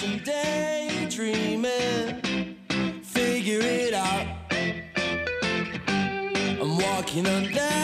some daydreaming. Figure it out. I'm walking on that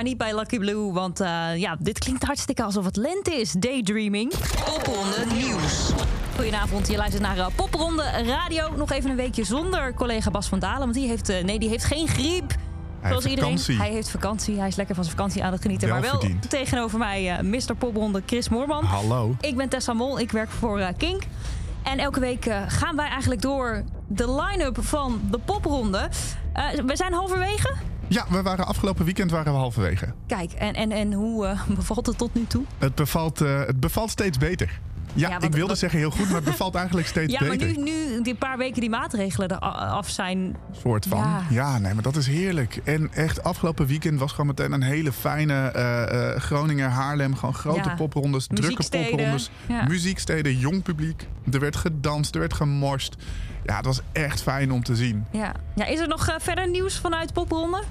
maar niet bij Lucky Blue. Want eh, ja, dit klinkt hartstikke alsof het lente is. Daydreaming. Popronde Nieuws. Goedenavond, je luistert naar uh, Popronde Radio. Nog even een weekje zonder collega Bas van Dalen, want die heeft, eh, nee, die heeft geen griep. Hij heeft vakantie. Hij heeft vakantie. Hij is lekker van zijn vakantie aan het genieten. Wel maar wel verdiend. tegenover mij eh Mr. Popronde Chris Moorman. Hallo. Ik ben Tessa Mol, ik werk voor eh, Kink. En elke week eh, gaan wij eigenlijk door de line-up van de popronde. Eh, we zijn halverwege. Ja, we waren afgelopen weekend waren we halverwege. Kijk, en, en, en hoe eh, bevalt het tot nu toe? Het bevalt, eh, het bevalt steeds beter. Ja, ik wilde zeggen heel goed, maar het bevalt eigenlijk steeds Ja, maar beter. nu, nu die paar weken die maatregelen er af zijn. soort van. Ja. Ja. nee, maar dat is heerlijk. En echt, afgelopen weekend was gewoon meteen een hele fijne eh, eh, Groningen, Haarlem. Gewoon grote Ja. poprondes, drukke poprondes. Muzieksteden, jong publiek. Er werd gedanst, er werd gemorst. Ja, het was echt fijn om te zien. Ja. Ja, is er nog eh, verder nieuws vanuit popronde?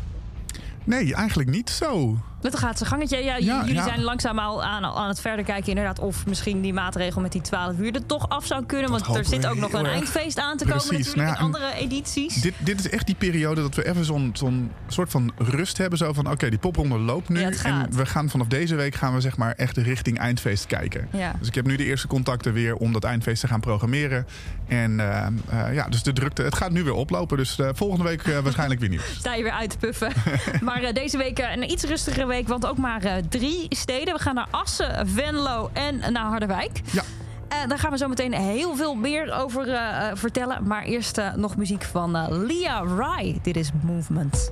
Nee, eigenlijk niet zo. Dat gaat zijn gangetje. Ja, jullie ja. zijn langzaam al aan, aan het verder kijken inderdaad of misschien die maatregel met die 12 uur er toch af zou kunnen. Dat Want er zit ook nog een erg. eindfeest aan te komen natuurlijk Nou ja, andere edities. Dit, dit is echt die periode dat we even zo'n zo'n soort van rust hebben. Zo van, oké, die popronde loopt nu. En we gaan vanaf deze week gaan we zeg maar echt richting eindfeest kijken. Dus ik heb nu de eerste contacten weer om dat eindfeest te gaan programmeren. En eh, eh, ja, dus de drukte, het gaat nu weer oplopen. Dus eh, volgende week waarschijnlijk weer nieuws. Sta je weer uit te puffen. maar deze week een iets rustigere week, want ook maar eh, drie steden. We gaan naar Assen, Venlo en naar Harderwijk. Ja. Eh, daar gaan we zo meteen heel veel meer over eh, vertellen. Maar eerst nog muziek van Lia Rai. Dit is Movement.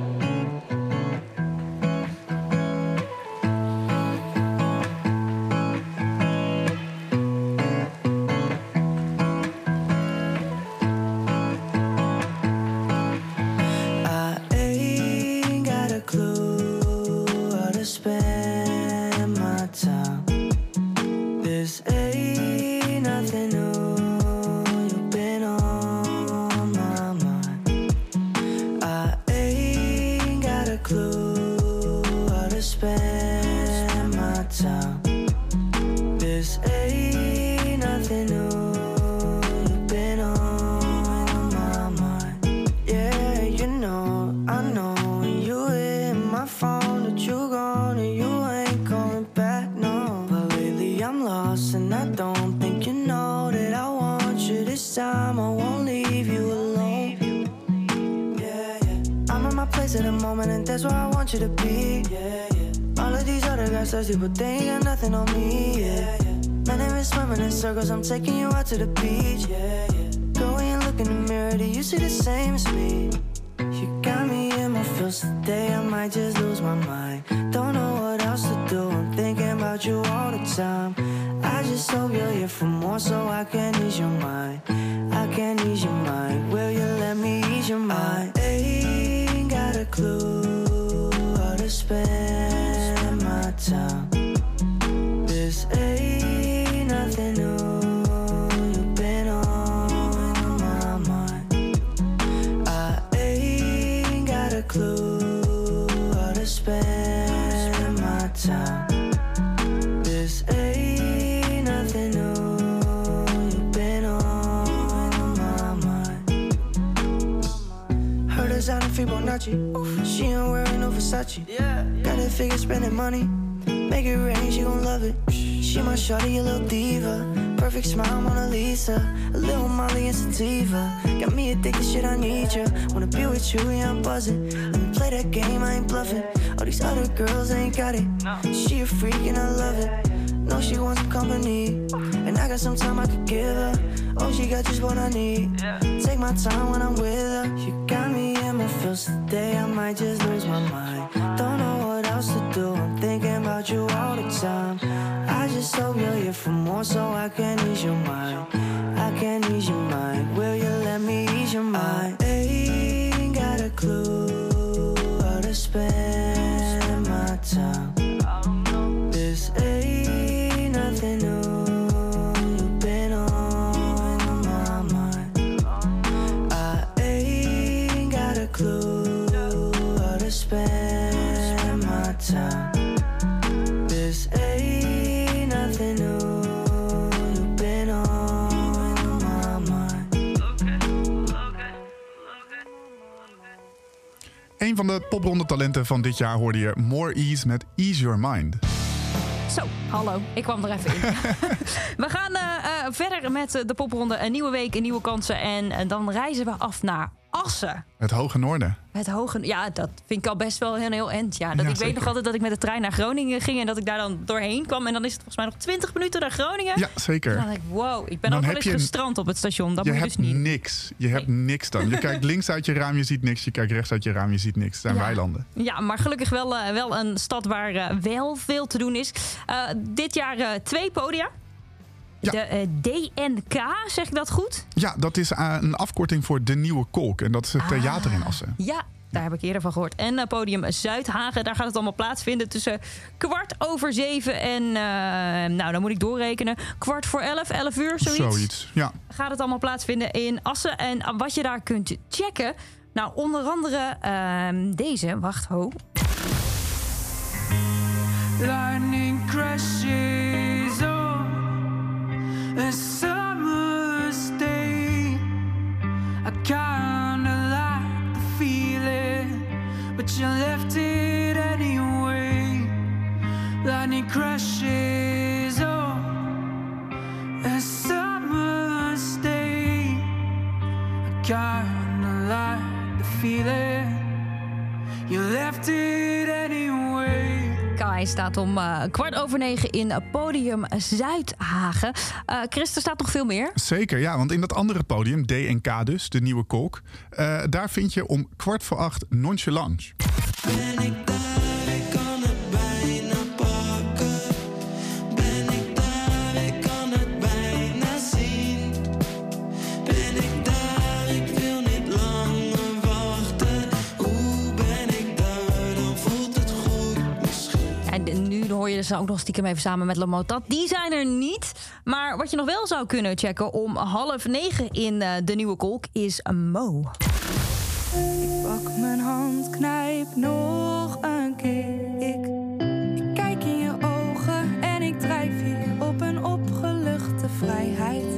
I'm taking you out to the beach. No Versace. Got a figure spending money. Make it rain, she gon' love it. She my shawty, a little diva. Perfect smile, Mona Lisa. A little Molly and sativa. Got me addicted, shit, I need ya. Wanna be with you, yeah, I'm buzzing. Let me play that game, I ain't bluffing. All these other girls ain't got it. She a freak and I love it. No, she wants some company. And I got some time I could give her. Oh, she got just what I need. Take my time when I'm with her. You got me in my feels today. I might just lose my mind. Do. I'm thinking about you all the time. I just hope you're here for more so I can ease your mind. I can ease your mind. Will you let me ease your mind? I ain't got a clue how to spend my time. Van de popronde talenten van dit jaar hoorde je More Ease met Ease Your Mind. Hallo. Ik kwam er even in. we gaan eh, eh, verder met eh, de popronde. Een nieuwe week, een nieuwe kansen. En dan reizen we af naar Assen. Het Hoge Noorden. Het hoge, ja, dat vind ik al best wel een heel end. Ja, dat, Ja, ik weet nog altijd dat ik met de trein naar Groningen ging... en dat ik daar dan doorheen kwam. En dan is het volgens mij nog 20 minuten naar Groningen. Ja, Dan zeker. ik, wow, ik ben Dan ook wel eens je- gestrand op het station. Dat Je moet je hebt dus niet. niks. Je hebt niks dan. Je kijkt links uit je raam, je ziet niks. Je kijkt rechts uit je raam, je ziet niks. Het zijn Ja. weilanden. Ja, maar gelukkig wel, wel een stad waar wel veel te doen is. Dit jaar eh, twee podia. Ja. De eh, DNK, zeg ik dat goed? Ja, dat is eh, een afkorting voor De Nieuwe Kolk. En dat is het theater in Assen. Ja, daar heb ik eerder van gehoord. En eh, podium Zuidhagen, daar gaat het allemaal plaatsvinden tussen kwart over zeven en, eh, nou dan moet ik doorrekenen, kwart voor elf, elf uur, zoiets. Zoiets. Ja. Gaat het allemaal plaatsvinden in Assen. En wat je daar kunt checken, nou onder andere ehm, deze, wacht, ho. Lightning on a summer's day. I kinda like the feeling, but you left it anyway. Lightning crashes on a summer's day. I kinda like the feeling, you left it anyway. Kai staat om eh, kwart over negen in podium Zuidhagen. Eh Chris, er staat nog veel meer. Zeker, ja. Want in dat andere podium, DNK dus, De Nieuwe Kolk... eh, daar vind je om kwart voor acht Nonchalance. Hoor je ze ook nog stiekem even samen met Lamotat. Die zijn er niet. Maar wat je nog wel zou kunnen checken om half negen in eh, de nieuwe kolk is Mo. Pak mijn hand, knijp nog een keer. Ik, ik kijk in je ogen en ik drijf hier op een opgeluchte vrijheid.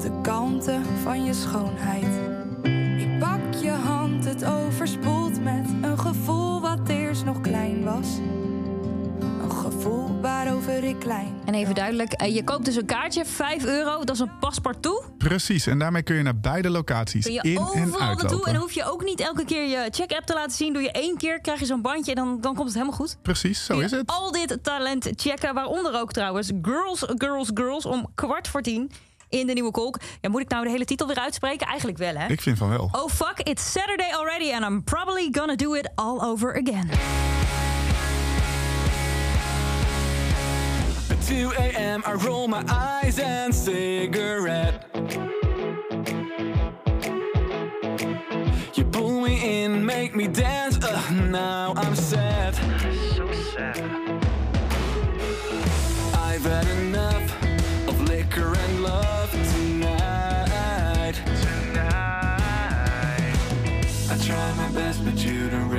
De kanten van je schoonheid. Ik pak je hand, het overspoelt met een gevoel wat eerst nog klein was. Ik klein En En even duidelijk, eh, je koopt dus een kaartje, 5 euro, dat is een paspartout. Precies, en daarmee kun je naar beide locaties Kun je in en overal naartoe uitlopen. en dan hoef je ook niet elke keer je check-app te laten zien. Doe je één keer, krijg je zo'n bandje en dan, dan komt het helemaal goed. Precies, zo is het. Al dit talent checken, waaronder ook trouwens Girls, Girls, Girls om kwart voor tien in de Nieuwe Kolk. Ja, moet ik nou de hele titel weer uitspreken? Eigenlijk wel, hè? Ik vind van wel. Oh fuck, it's Saturday already and I'm probably gonna do it all over again. 2 a.m. I roll my eyes and cigarette. You pull me in, make me dance. Ugh, now I'm sad. So sad. I've had enough of liquor and love tonight. Tonight. I try my best, but you don't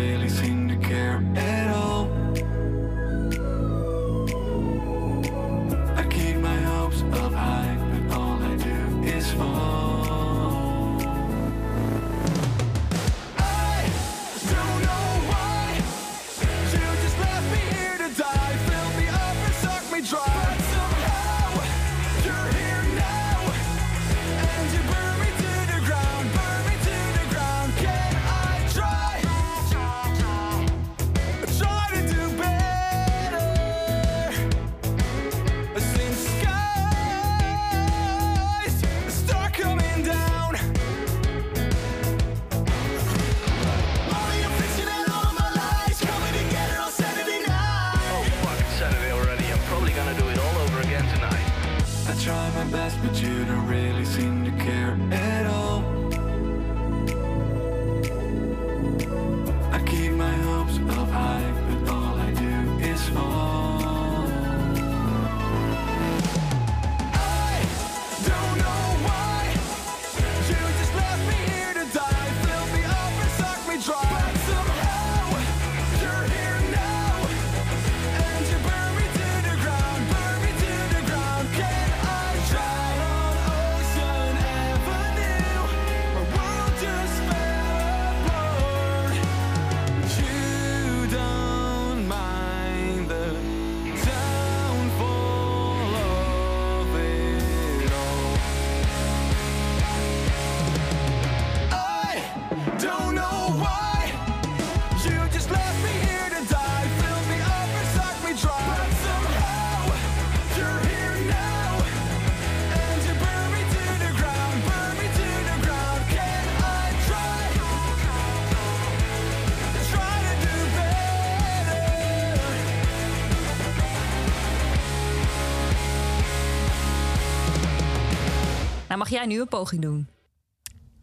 Mag jij nu een poging doen?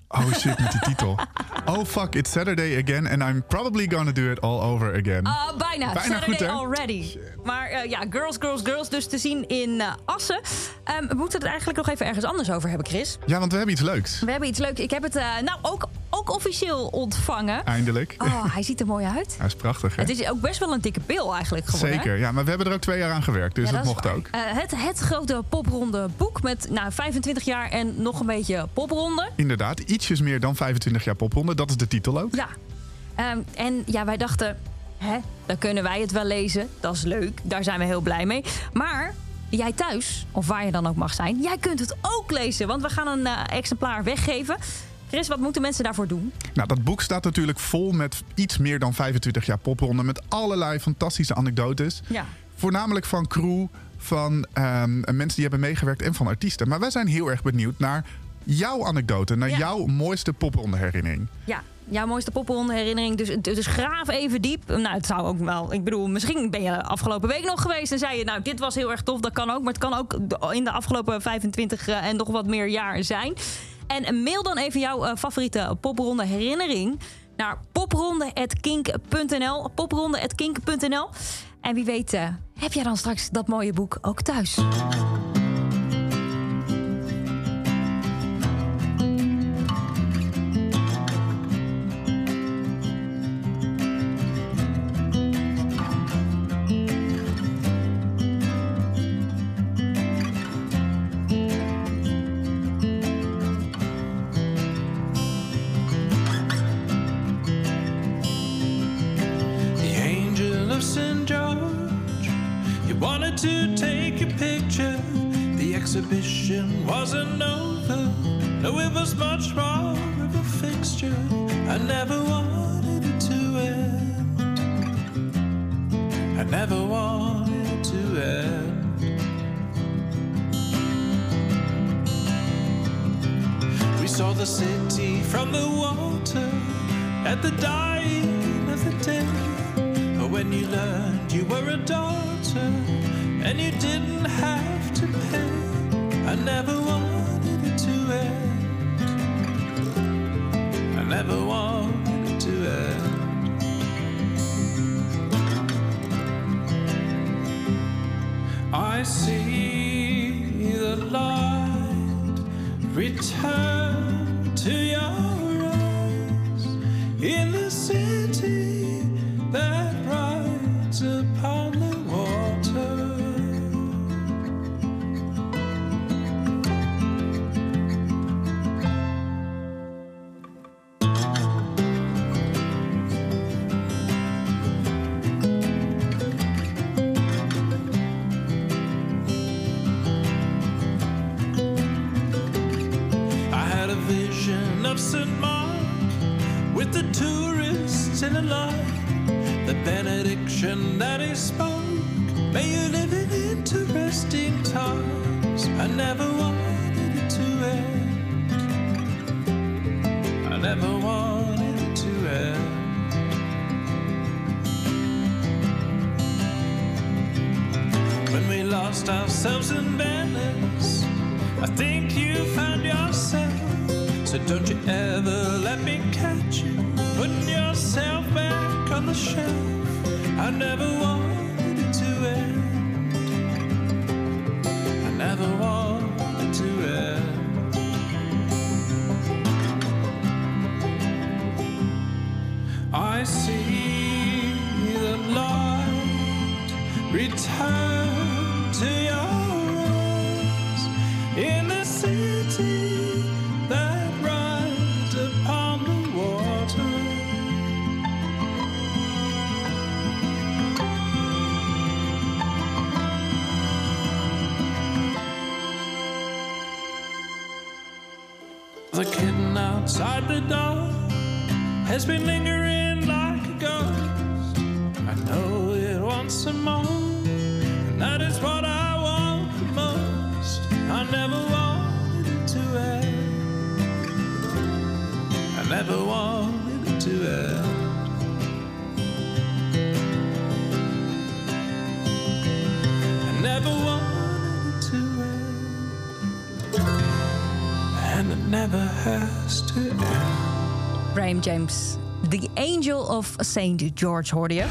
Oh shit, met die titel. Oh fuck, it's Saturday again and I'm probably gonna do it all over again. Ah, bijna. Bijna Saturday goed, already. Maar eh, ja, Girls, Girls, Girls dus te zien in eh, Assen. Ehm, we moeten het eigenlijk nog even ergens anders over hebben, Chris. Ja, want we hebben iets leuks. We hebben iets leuks. Ik heb het eh, nou ook, ook officieel ontvangen. Eindelijk. Oh, hij ziet er mooi uit. Hij is prachtig, hè? Het is ook best wel een dikke pil eigenlijk geworden. hè? Zeker, ja. Maar we hebben er ook twee jaar aan gewerkt, dus Ja, dat, mocht waar. ook. Het, het grote popronde boek met nou, 25 jaar en nog een beetje popronde. Inderdaad, ietsjes meer dan 25 jaar popronde. Dat is de titel ook. Ja. Ehm, en ja, wij dachten, hè, dan kunnen wij het wel lezen. Dat is leuk, daar zijn we heel blij mee. Maar jij thuis, of waar je dan ook mag zijn, jij kunt het ook lezen. Want we gaan een eh, exemplaar weggeven. Chris, wat moeten mensen daarvoor doen? Nou, dat boek staat natuurlijk vol met iets meer dan 25 jaar popronde. Met allerlei fantastische anekdotes. Ja. Voornamelijk van crew, van ehm, mensen die hebben meegewerkt en van artiesten. Maar wij zijn heel erg benieuwd naar jouw anekdote. Naar Ja. jouw mooiste popronde herinnering. Ja, jouw mooiste popronde herinnering. Dus, dus graaf even diep. Nou, het zou ook wel. Ik bedoel, misschien ben je afgelopen week nog geweest en zei je, nou, dit was heel erg tof. Dat kan ook. Maar het kan ook in de afgelopen 25 eh, en nog wat meer jaar zijn. En mail dan even jouw eh, favoriete popronde herinnering naar popronde.kink.nl. Popronde.kink.nl. En wie weet, eh, heb jij dan straks dat mooie boek ook thuis? Wasn't over. No, it was much more of a fixture. I never wanted it to end. I never wanted it to end. We saw the city from the water at the dying of the day. When you learned you were a daughter and you didn't have to pay. I never wanted it to end. I never wanted it to end. I see the light return to your eyes in the on the shelf. I never wanted to end. I never wanted to end. I see the light return has been lingering Graham James, The Angel of St. George hoorde je.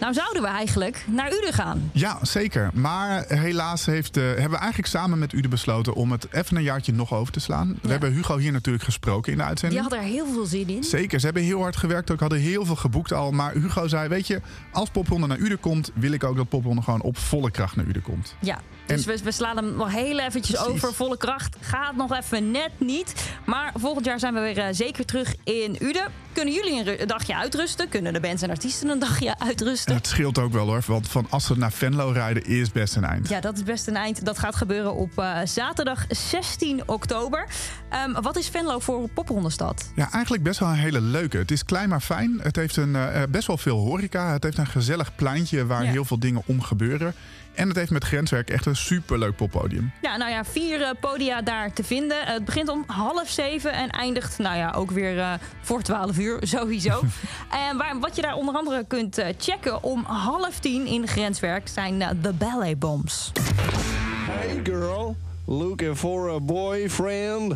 Nou zouden we eigenlijk naar Uden gaan. Ja, zeker. Maar helaas heeft, eh, hebben we eigenlijk samen met Ude besloten om het even een jaartje nog over te slaan. We hebben Hugo hier natuurlijk gesproken in de Die uitzending. had er heel veel zin in. Zeker, ze hebben heel hard gewerkt ook, hadden heel veel geboekt al. Maar Hugo zei, weet je, als Popronde naar Uden komt... wil ik ook dat Popronde gewoon op volle kracht naar Uden komt. Ja, dus we, we slaan hem nog heel eventjes Precies. over. Volle kracht gaat nog even net niet. Maar volgend jaar zijn we weer eh, zeker terug in Uden. Kunnen jullie een, een dagje uitrusten? Kunnen de bands en artiesten een dagje uitrusten? En het scheelt ook wel hoor, want van Assen naar Venlo rijden is best een eind. Ja, dat is best een eind. Dat gaat gebeuren op eh, zaterdag 16 oktober. Ehm, wat is Venlo voor poprondestad? Ja, eigenlijk best wel een hele leuke. Het is klein maar fijn. Het heeft een, eh, best wel veel horeca. Het heeft een gezellig pleintje waar Ja. heel veel dingen om gebeuren. En het heeft met grenswerk echt een superleuk poppodium. Ja, nou ja, vier eh, podia daar te vinden. het begint om half zeven en eindigt, nou ja, ook weer eh, voor 12 uur, sowieso. en waar, wat je daar onder andere kunt eh, checken om half tien in grenswerk zijn eh, de ballet bombs. Hey girl, looking for a boyfriend?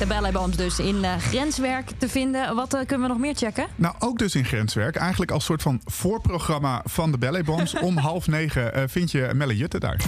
De bombs dus in eh, grenswerk te vinden. Wat eh, kunnen we nog meer checken? Nou, ook dus in grenswerk. Eigenlijk als soort van voorprogramma van de Ballet Bombs. Om half negen eh, vind je Melle Jutte daar.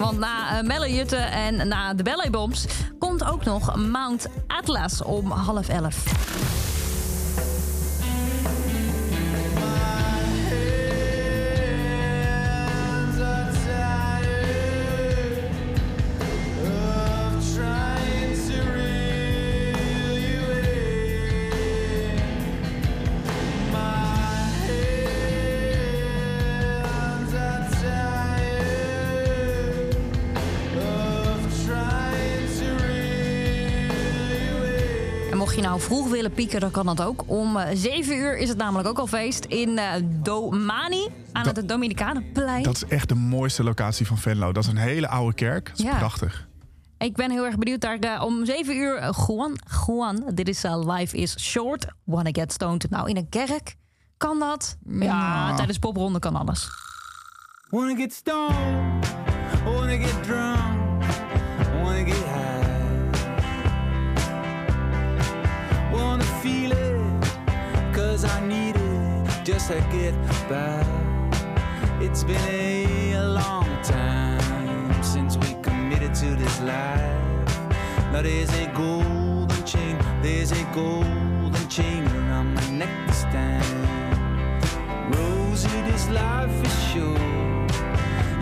Want na uh, Melle Jutte en na de Ballet Bombs komt ook nog Mount Atlas om half elf. Mocht je nou vroeg willen pieken, dan kan dat ook. Om eh, 7 uur is het namelijk ook al feest in eh, Domani aan Dat- het Dominicanenplein. Dat is echt de mooiste locatie van Venlo. Dat is een hele oude kerk. Dat is Ja. prachtig. Ik ben heel erg benieuwd daar eh, om 7 uur. eh, Juan, Juan, dit is eh, Life is Short. Wanna get stoned. Nou, in een kerk kan dat. Ja, tijdens popronde kan alles. Wanna get stoned, wanna get drunk, just get by. It's been a long time since we committed to this life. Now there's a golden chain, there's a golden chain around my neck this time. Rosie, this life is short.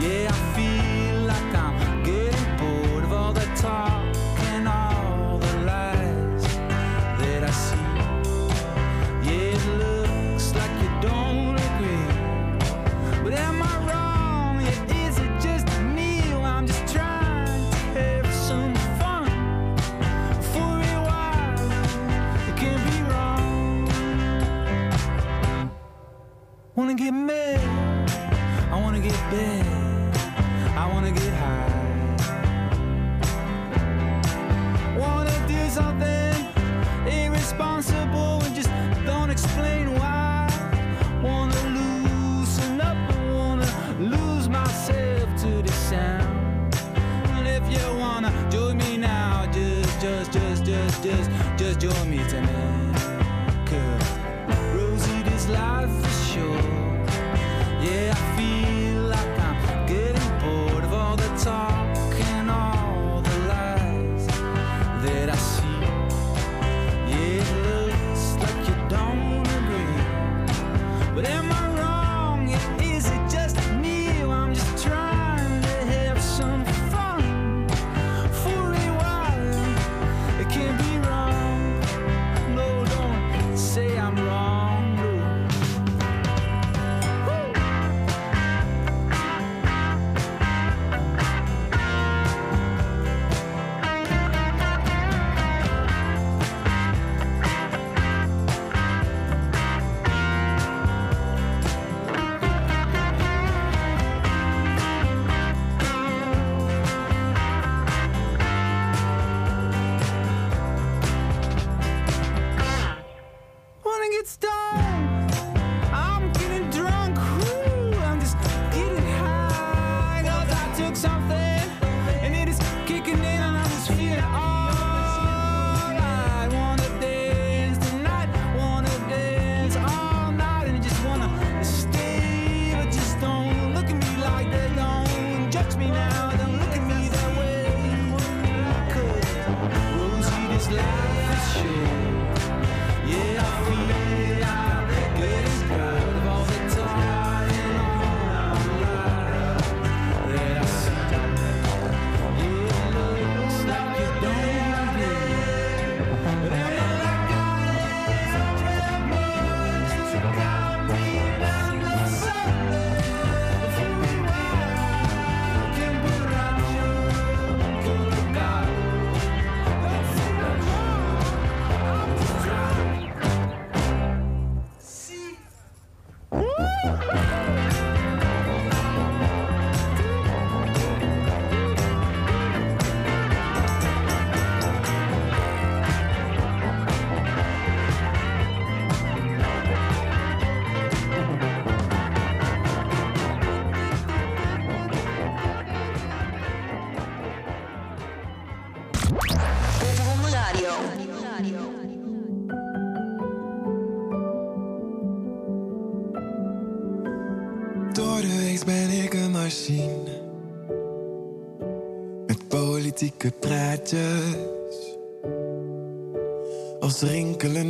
Yeah, I feel I wanna get mad? I wanna get bad. I wanna get high. Wanna do something irresponsible and just don't explain why. Wanna loosen up and wanna lose myself to the sound. And if you wanna join me now, just, just, just, just, just, just join me tonight.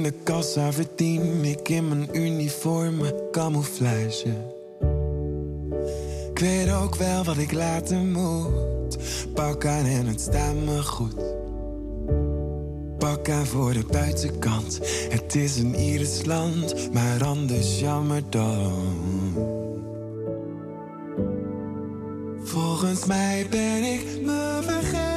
Rinkelende kassa verdien ik in mijn uniforme camouflage. Ik weet ook wel wat ik laten moet. Pak aan en het staat me goed. Pak aan voor de buitenkant. Het is een Iers land, maar anders jammer dan. Volgens mij ben ik me vergeten.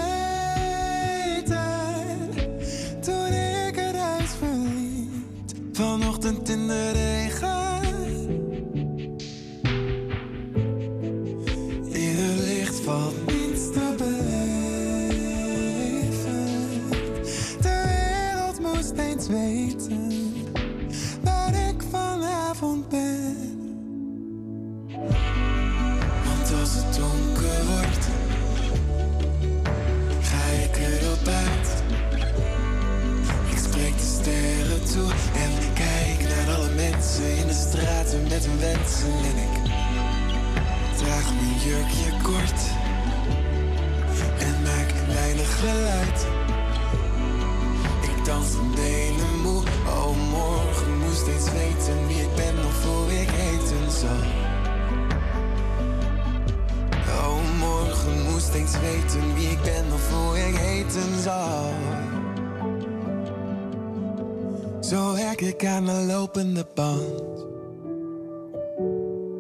Aan de lopende band.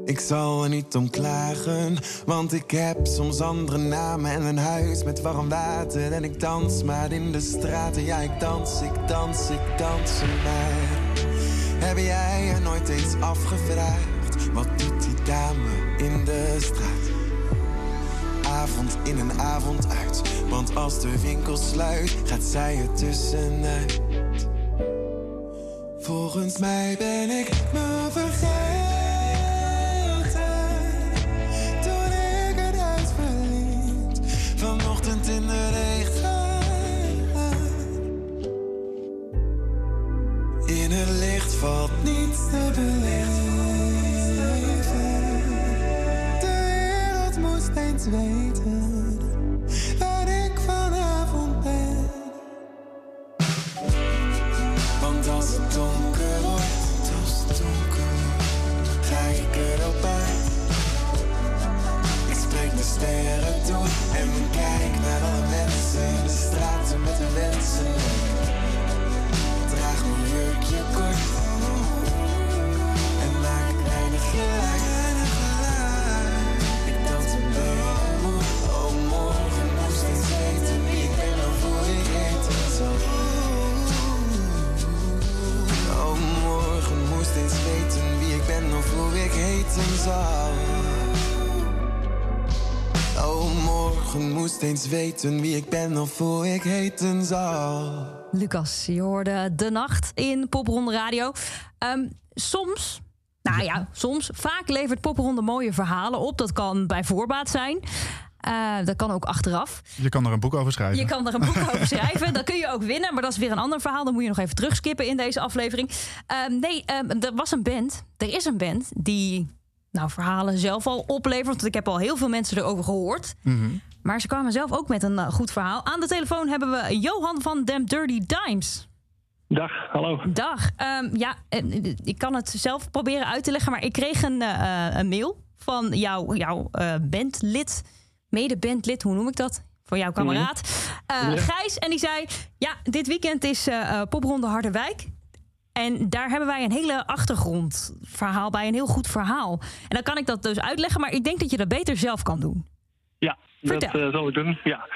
Ik zal er niet om klagen, want ik heb soms andere namen en een huis met warm water. En ik dans maar in de straten, ja ik dans, ik dans, ik dans maar. Heb jij er nooit eens afgevraagd, wat doet die dame in de straat? Avond in en avond uit, want als de winkel sluit, gaat zij er tussenuit. Volgens mij ben ik eens weten wie ik ben of hoe ik heten zal. Lucas, je hoorde De Nacht in Popronde Radio. Ehm, soms, nou ja, soms, vaak levert Popronde mooie verhalen op. Dat kan bij voorbaat zijn. Eh, dat kan ook achteraf. Je kan er een boek over schrijven. Je kan er een boek over schrijven. Dan kun je ook winnen, maar dat is weer een ander verhaal. Dan moet je nog even terugskippen in deze aflevering. Ehm, nee, ehm, er was een band. Er is een band die nou, verhalen zelf al oplevert. Want ik heb al heel veel mensen erover gehoord. Mhm. Maar ze kwamen zelf ook met een eh, goed verhaal. Aan de telefoon hebben we Johan van Them Dirty Dimes. Dag, hallo. Dag. Ehm, ja, eh, ik kan het zelf proberen uit te leggen, maar ik kreeg een, eh, een mail van jouw, jouw eh, bandlid, mede-bandlid, hoe noem ik dat? Voor jouw kameraad, eh, Ja. Gijs. En die zei: Ja, dit weekend is eh, eh, Popronde Harderwijk. En daar hebben wij een hele achtergrondverhaal bij, een heel goed verhaal. En dan kan ik dat dus uitleggen, maar ik denk dat je dat beter zelf kan doen. Ja, Vertel. eh, zal ik doen. Ja.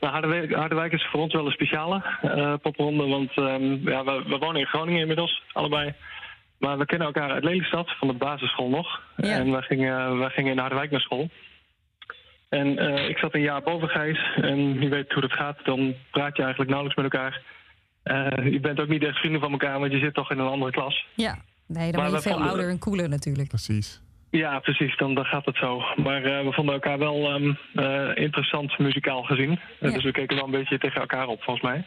Nou, Harderwijk, Harderwijk is voor ons wel een speciale eh popronde, want ehm, ja, we, we wonen in Groningen inmiddels, allebei. Maar we kennen elkaar uit Lelystad, van de basisschool nog. En we gingen, we gingen in Harderwijk naar school. En eh, ik zat een jaar boven Gijs. En je weet hoe dat gaat. Dan praat je eigenlijk nauwelijks met elkaar. Eh, je bent ook niet echt vrienden van elkaar, want je zit toch in een andere klas. Ja, nee, dan Maar ben je veel ouder en cooler natuurlijk. Precies. Ja, precies, dan, dan gaat het zo. Maar eh, we vonden elkaar wel ehm, eh, interessant muzikaal gezien. Eh, Dus we keken wel een beetje tegen elkaar op, volgens mij.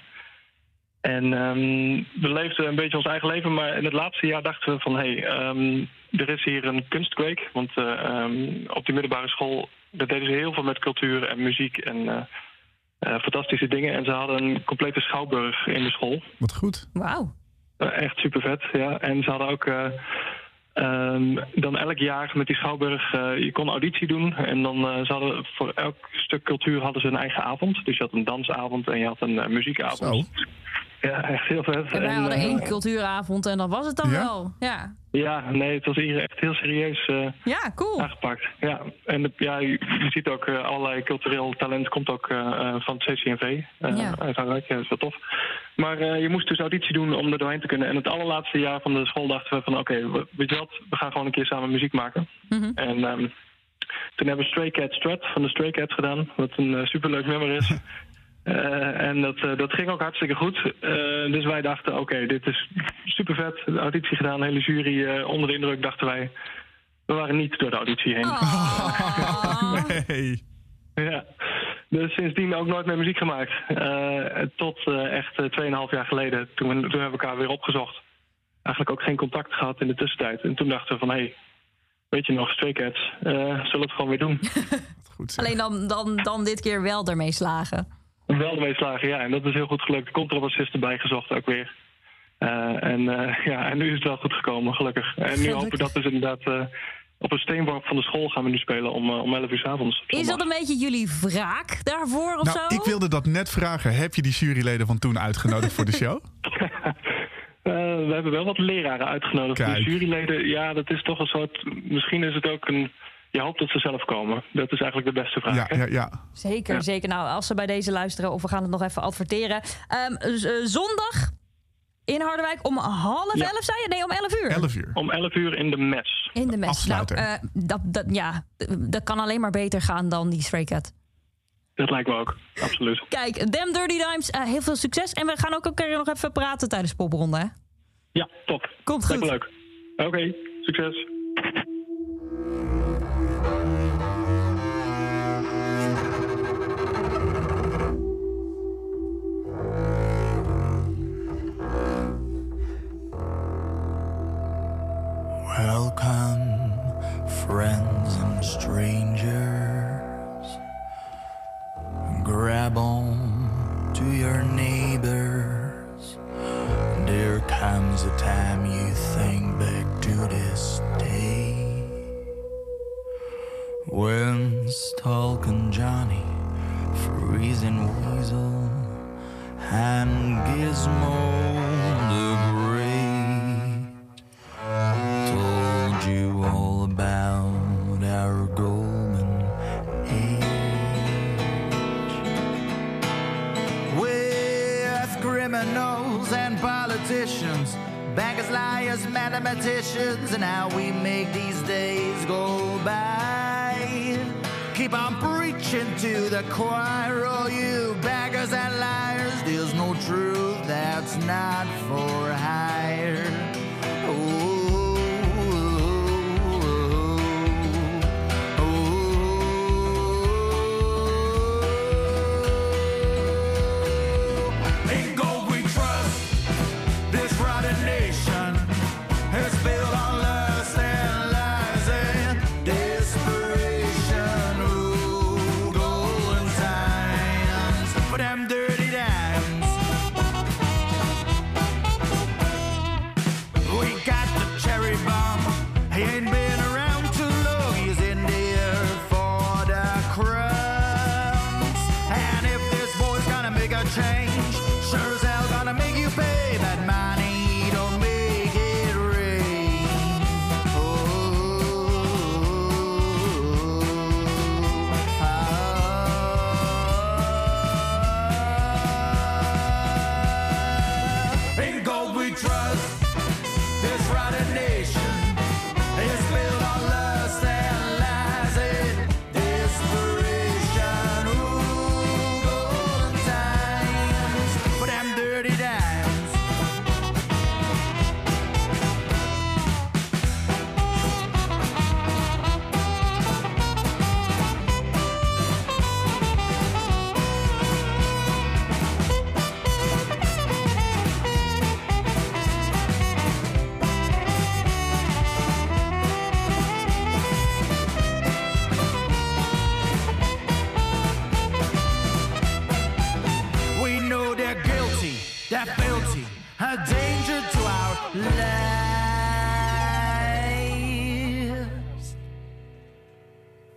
En ehm, we leefden een beetje ons eigen leven, maar in het laatste jaar dachten we van... hé, hey, ehm, er is hier een kunstkweek. Want eh, ehm, op die middelbare school daar deden ze heel veel met cultuur en muziek. En eh, Eh, fantastische dingen. En ze hadden een complete schouwburg in de school. Wat goed. Wauw. Echt super vet, ja. En ze hadden ook eh, ehm, dan elk jaar met die schouwburg, eh, je kon auditie doen. En dan uh, ze hadden voor elk stuk cultuur hadden ze een eigen avond. Dus je had een dansavond en je had een uh, muziekavond. Ja, echt heel vet. En wij hadden uh, één cultuuravond en dat was het dan Ja? wel. Ja. Ja, nee, het was hier echt heel serieus uh, ja, cool. aangepakt. Ja, en de, ja, je, ziet ook uh, allerlei cultureel talent komt ook uh, van het CCNV. Ja. Uiteindelijk, ja, dat is wel tof. Maar je moest dus auditie doen om er doorheen te kunnen. En het allerlaatste jaar van de school dachten we van... oké, okay, weet je wat, we gaan gewoon een keer samen muziek maken. Mm -hmm. En um, toen hebben we Stray Cat Strut van de Stray Cats gedaan. Wat een superleuk nummer is. Uh, en dat, uh, dat ging ook hartstikke goed. Uh, dus wij dachten, oké, okay, dit is super vet. De auditie gedaan, de hele jury onder de indruk, dachten wij. We waren niet door de auditie heen. Oh. nee. ja. Dus sindsdien ook nooit meer muziek gemaakt. tot echt 2,5 jaar geleden. Toen, toen hebben we elkaar weer opgezocht. Eigenlijk ook geen contact gehad in de tussentijd. En toen dachten we van, hé, hey, weet je nog, Stray Cats, zullen we het gewoon weer doen. goed, Alleen dan, dan, dan dit keer wel ermee slagen. Wel ermee slagen, ja. En dat is heel goed gelukt. Contrabassist erbij gezocht ook weer. Uh, en, uh, ja, en nu is het wel goed gekomen, gelukkig. En nu hopen we dat dus inderdaad... Uh, op een steenworp van de school gaan we nu spelen om, om 11 uur s avonds. Is dat een beetje jullie wraak daarvoor of nou, zo? Ik wilde dat net vragen. Heb je die juryleden van toen uitgenodigd voor de show? we hebben wel wat leraren uitgenodigd. Kijk. De juryleden, ja, dat is toch een soort... Misschien is het ook een je hoopt dat ze zelf komen. Dat is eigenlijk de beste vraag. Ja, ja, ja. Zeker, ja. zeker. Nou, als ze bij deze luisteren, of we gaan het nog even adverteren. Um, uh, zondag in Harderwijk om half ja. elf, zei je? Nee, om elf uur. Elf uur. Om elf uur in de mes. In de mes. Afsluiter. Nou, uh, dat, dat, ja, dat kan alleen maar beter gaan dan die Stray Cat. Dat lijkt me ook, absoluut. Kijk, Damn Dirty Dimes, uh, heel veel succes. En we gaan ook een keer nog even praten tijdens de popronde, hè? Ja, top. Komt goed. leuk. Oké, okay, succes. Welcome, friends and strangers. Grab on to your neighbors. There comes a time you think back to this day. When Stalking Johnny, Freezing Weasel, and Gizmo liars, mathematicians, and how we make these days go by. Keep on preaching to the choir, all you beggars and liars. There's no truth that's not for hire.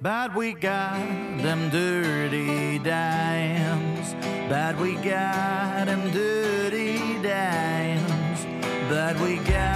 But we got them dirty dimes. But we got them dirty dimes. But we got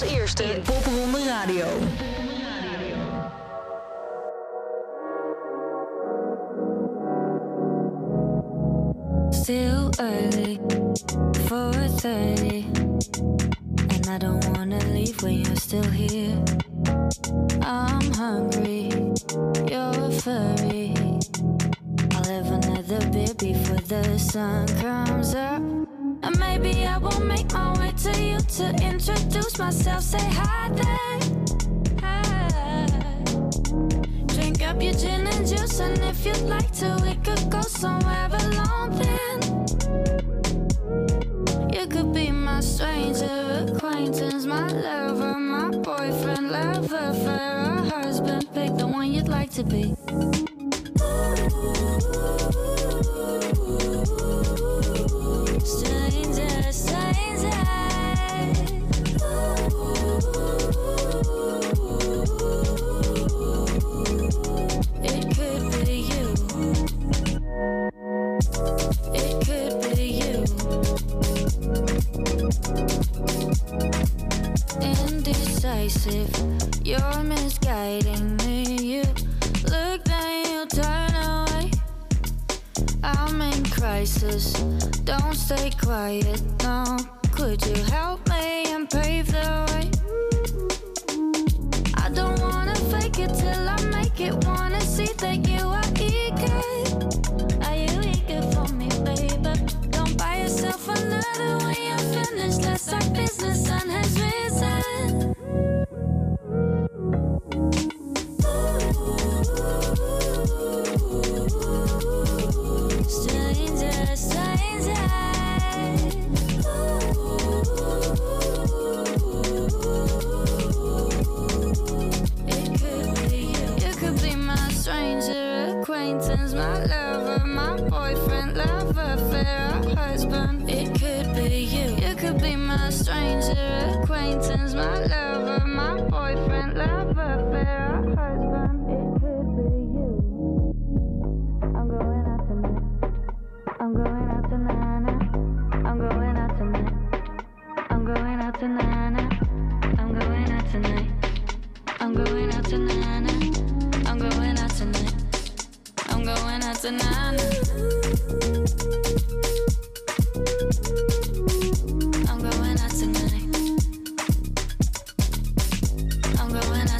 Als eerste in Popronde Radio. Still early, 4:30, and I don't wanna leave when you're still here. I'm hungry, you're furry. I'll have another beer before the sun comes up, and maybe I won't make my way to you to introduce myself. Say hi there. Hi. Drink up your gin and juice, and if you'd like to, we could go somewhere alone then. You could be my stranger acquaintance, my lover, my boyfriend, lover, for a husband. Pick the one you'd like to be.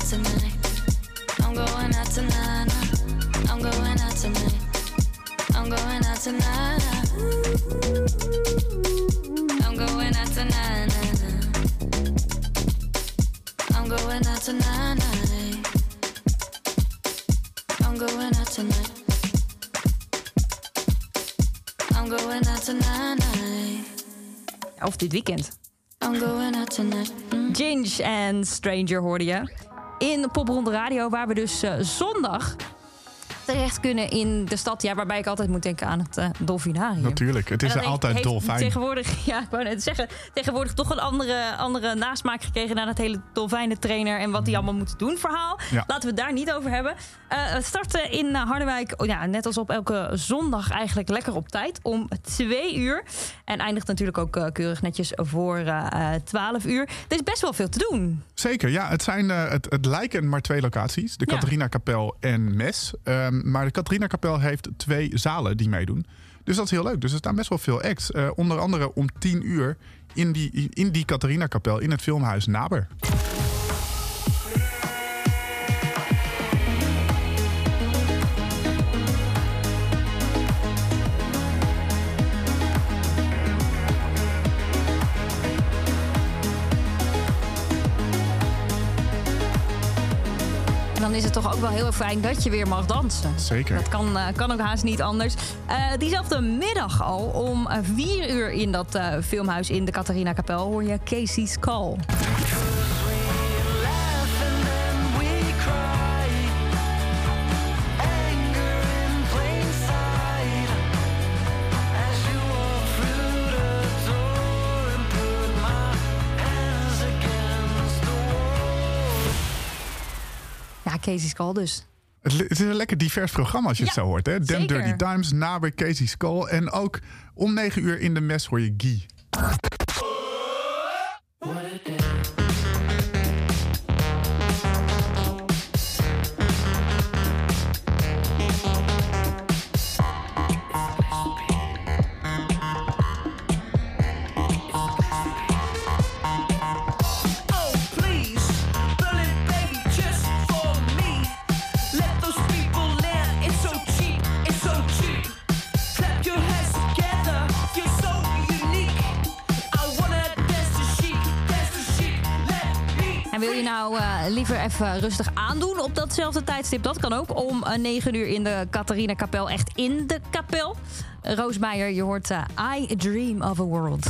Tonight. I'm going out tonight. I'm going out tonight. I'm going out tonight. I'm going out tonight. I'm going out tonight. I'm going out tonight. I'm going out tonight. Of dit weekend. I'm going out tonight. Mm. Ginge en Stranger hoorde je. In de Popronde Radio, waar we dus eh, zondag terecht kunnen in de stad. Ja, waarbij ik altijd moet denken aan het eh dolfinarium. Natuurlijk, het is dat er altijd heeft dolfijn. Tegenwoordig, ja, ik wou net zeggen, tegenwoordig toch een andere, andere nasmaak gekregen naar het hele dolfijnentrainer en wat die allemaal moeten doen verhaal. Ja. Laten we het daar niet over hebben. Eh, het starten in Harderwijk, oh ja, net als op elke zondag eigenlijk lekker op tijd om twee uur. En eindigt natuurlijk ook keurig netjes voor 12 uur. Er is best wel veel te doen. Zeker, ja. Het, zijn, eh, het, het lijken maar twee locaties. De Ja. Catharina-kapel en Mes. Ehm, maar de Catharina-kapel heeft twee zalen die meedoen. Dus dat is heel leuk. Dus er staan best wel veel acts. Eh, onder andere om 10 uur in die, in die Catharina-kapel in het filmhuis Naber. dan is het toch ook wel heel fijn dat je weer mag dansen. Zeker. Dat kan, eh, kan ook haast niet anders. Eh, diezelfde middag al, om eh, vier uur in dat filmhuis in de Catharina Kapel, hoor je Casey's Call. Casey Call dus. Het is een lekker divers programma als je het zo hoort. Hè? Damn Dirty Times, nabij Casey Skull En ook om negen uur in de mes hoor je Guy. nou uh, liever even rustig aandoen op datzelfde tijdstip? Dat kan ook om eh, 9 uur in de Catharina Kapel. Echt in de kapel. Roosmeijer, je hoort eh, I Dream of a World.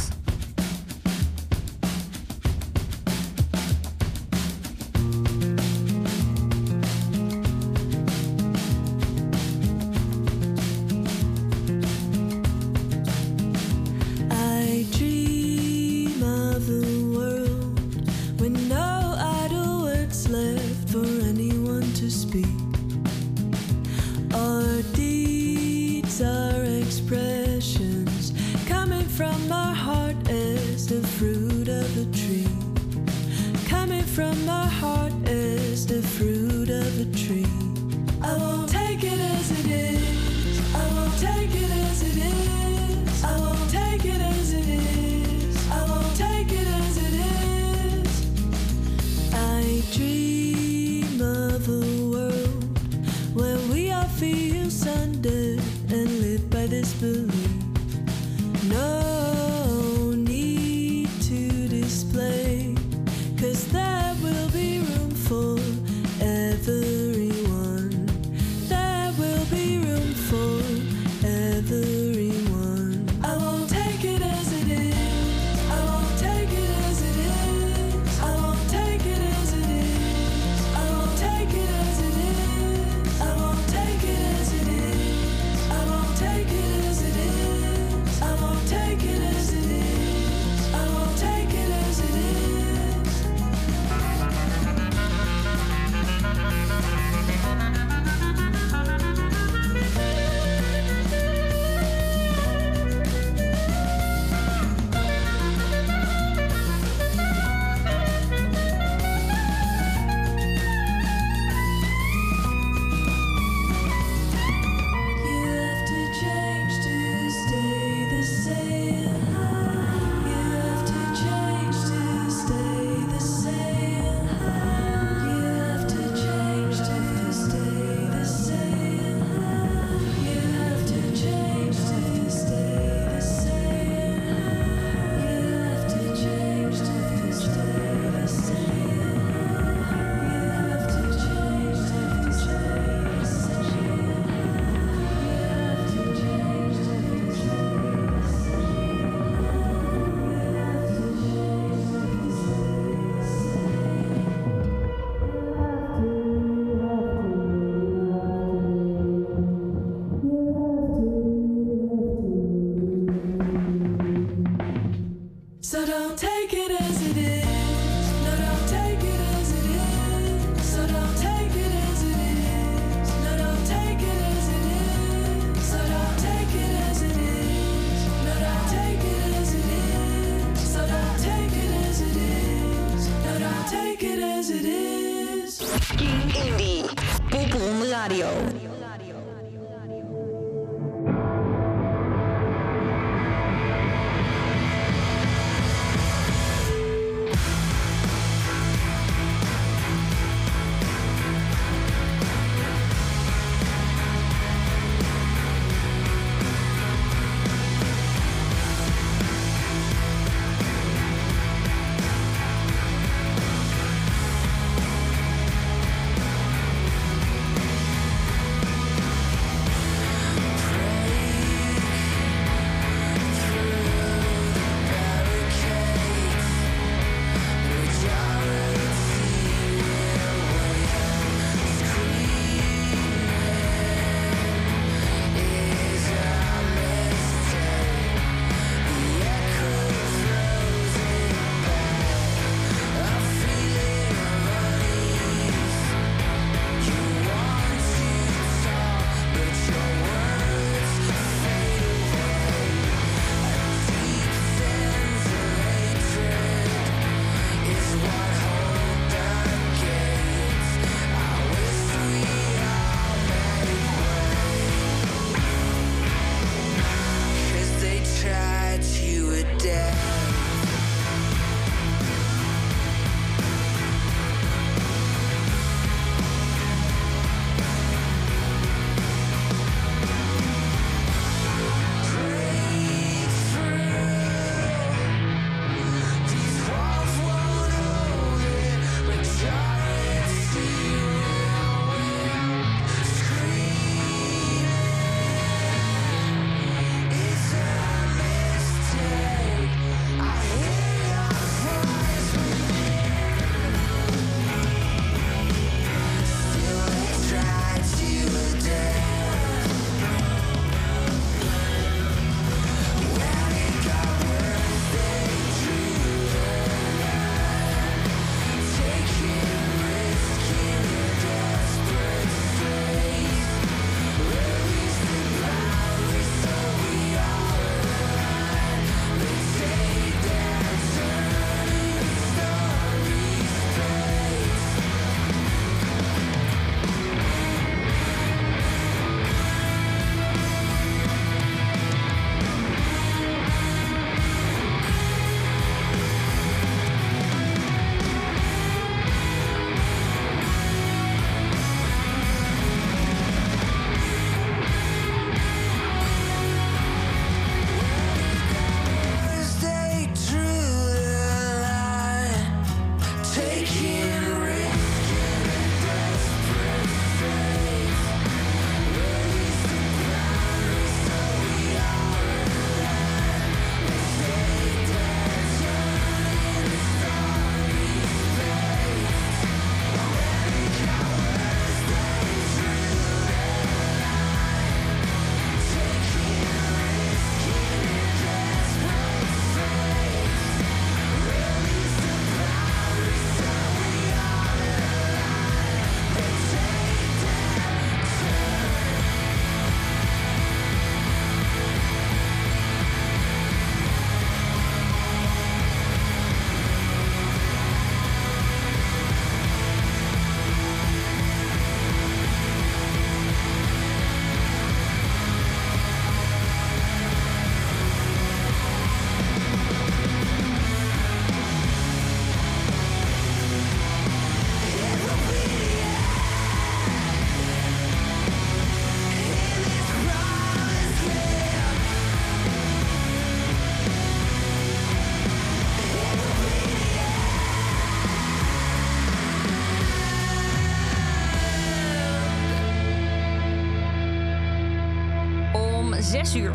6 uur.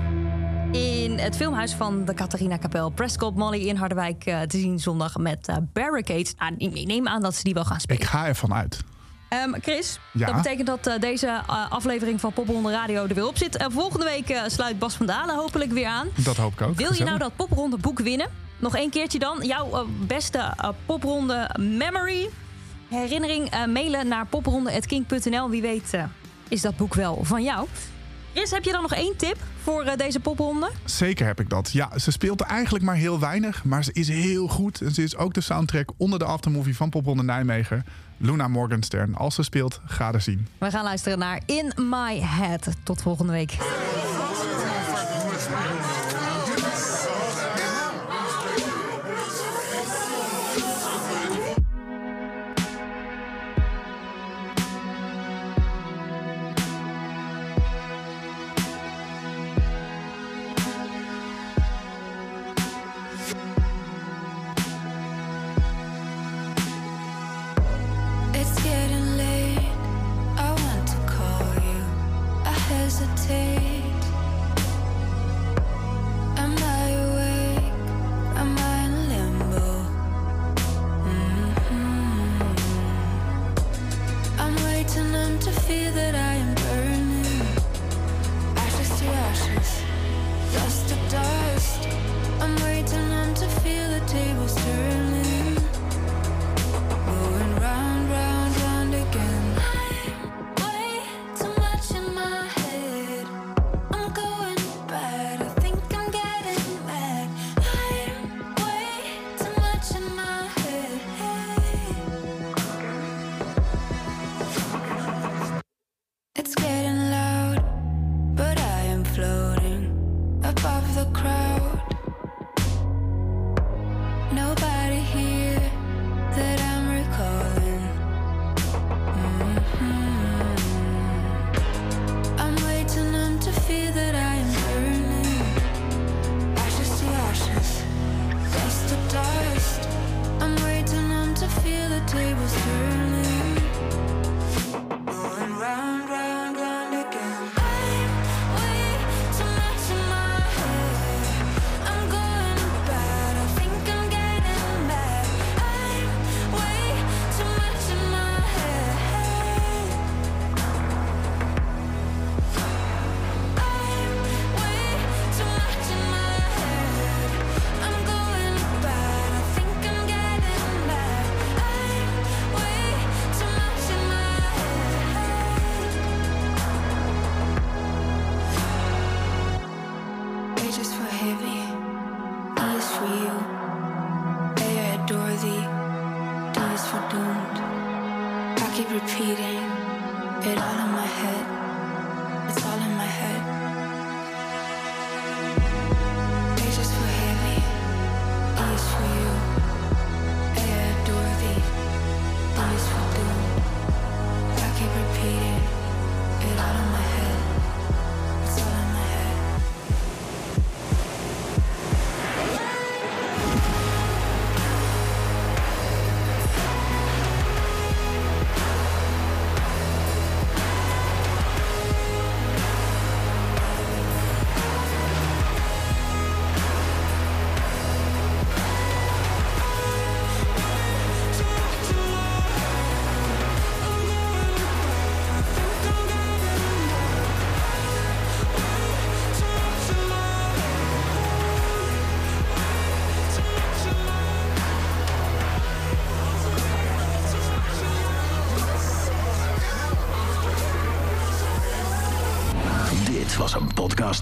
In het filmhuis van de Catharina Kapel. Prescott Molly in Harderwijk eh, te zien zondag met eh, Barricades. Nou, ik neem aan dat ze die wel gaan spelen. Ik ga ervan uit. Ehm, Chris, Ja? dat betekent dat eh, deze aflevering van Popronde Radio er weer op zit. Volgende week sluit Bas van Dalen hopelijk weer aan. Dat hoop ik ook. Wil je nou dat Popronde boek winnen? Nog één keertje dan. Jouw beste Popronde memory. Herinnering mailen naar popronde.kink.nl. Wie weet is dat boek wel van jou. Chris, heb je dan nog één tip voor eh, deze popronde? Zeker heb ik dat. Ja, ze speelt eigenlijk maar heel weinig, maar ze is heel goed. En ze is ook de soundtrack onder de aftermovie van Popronde Nijmegen. Luna Morgenstern. Als ze speelt, ga er zien. We gaan luisteren naar In My Head. Tot volgende week.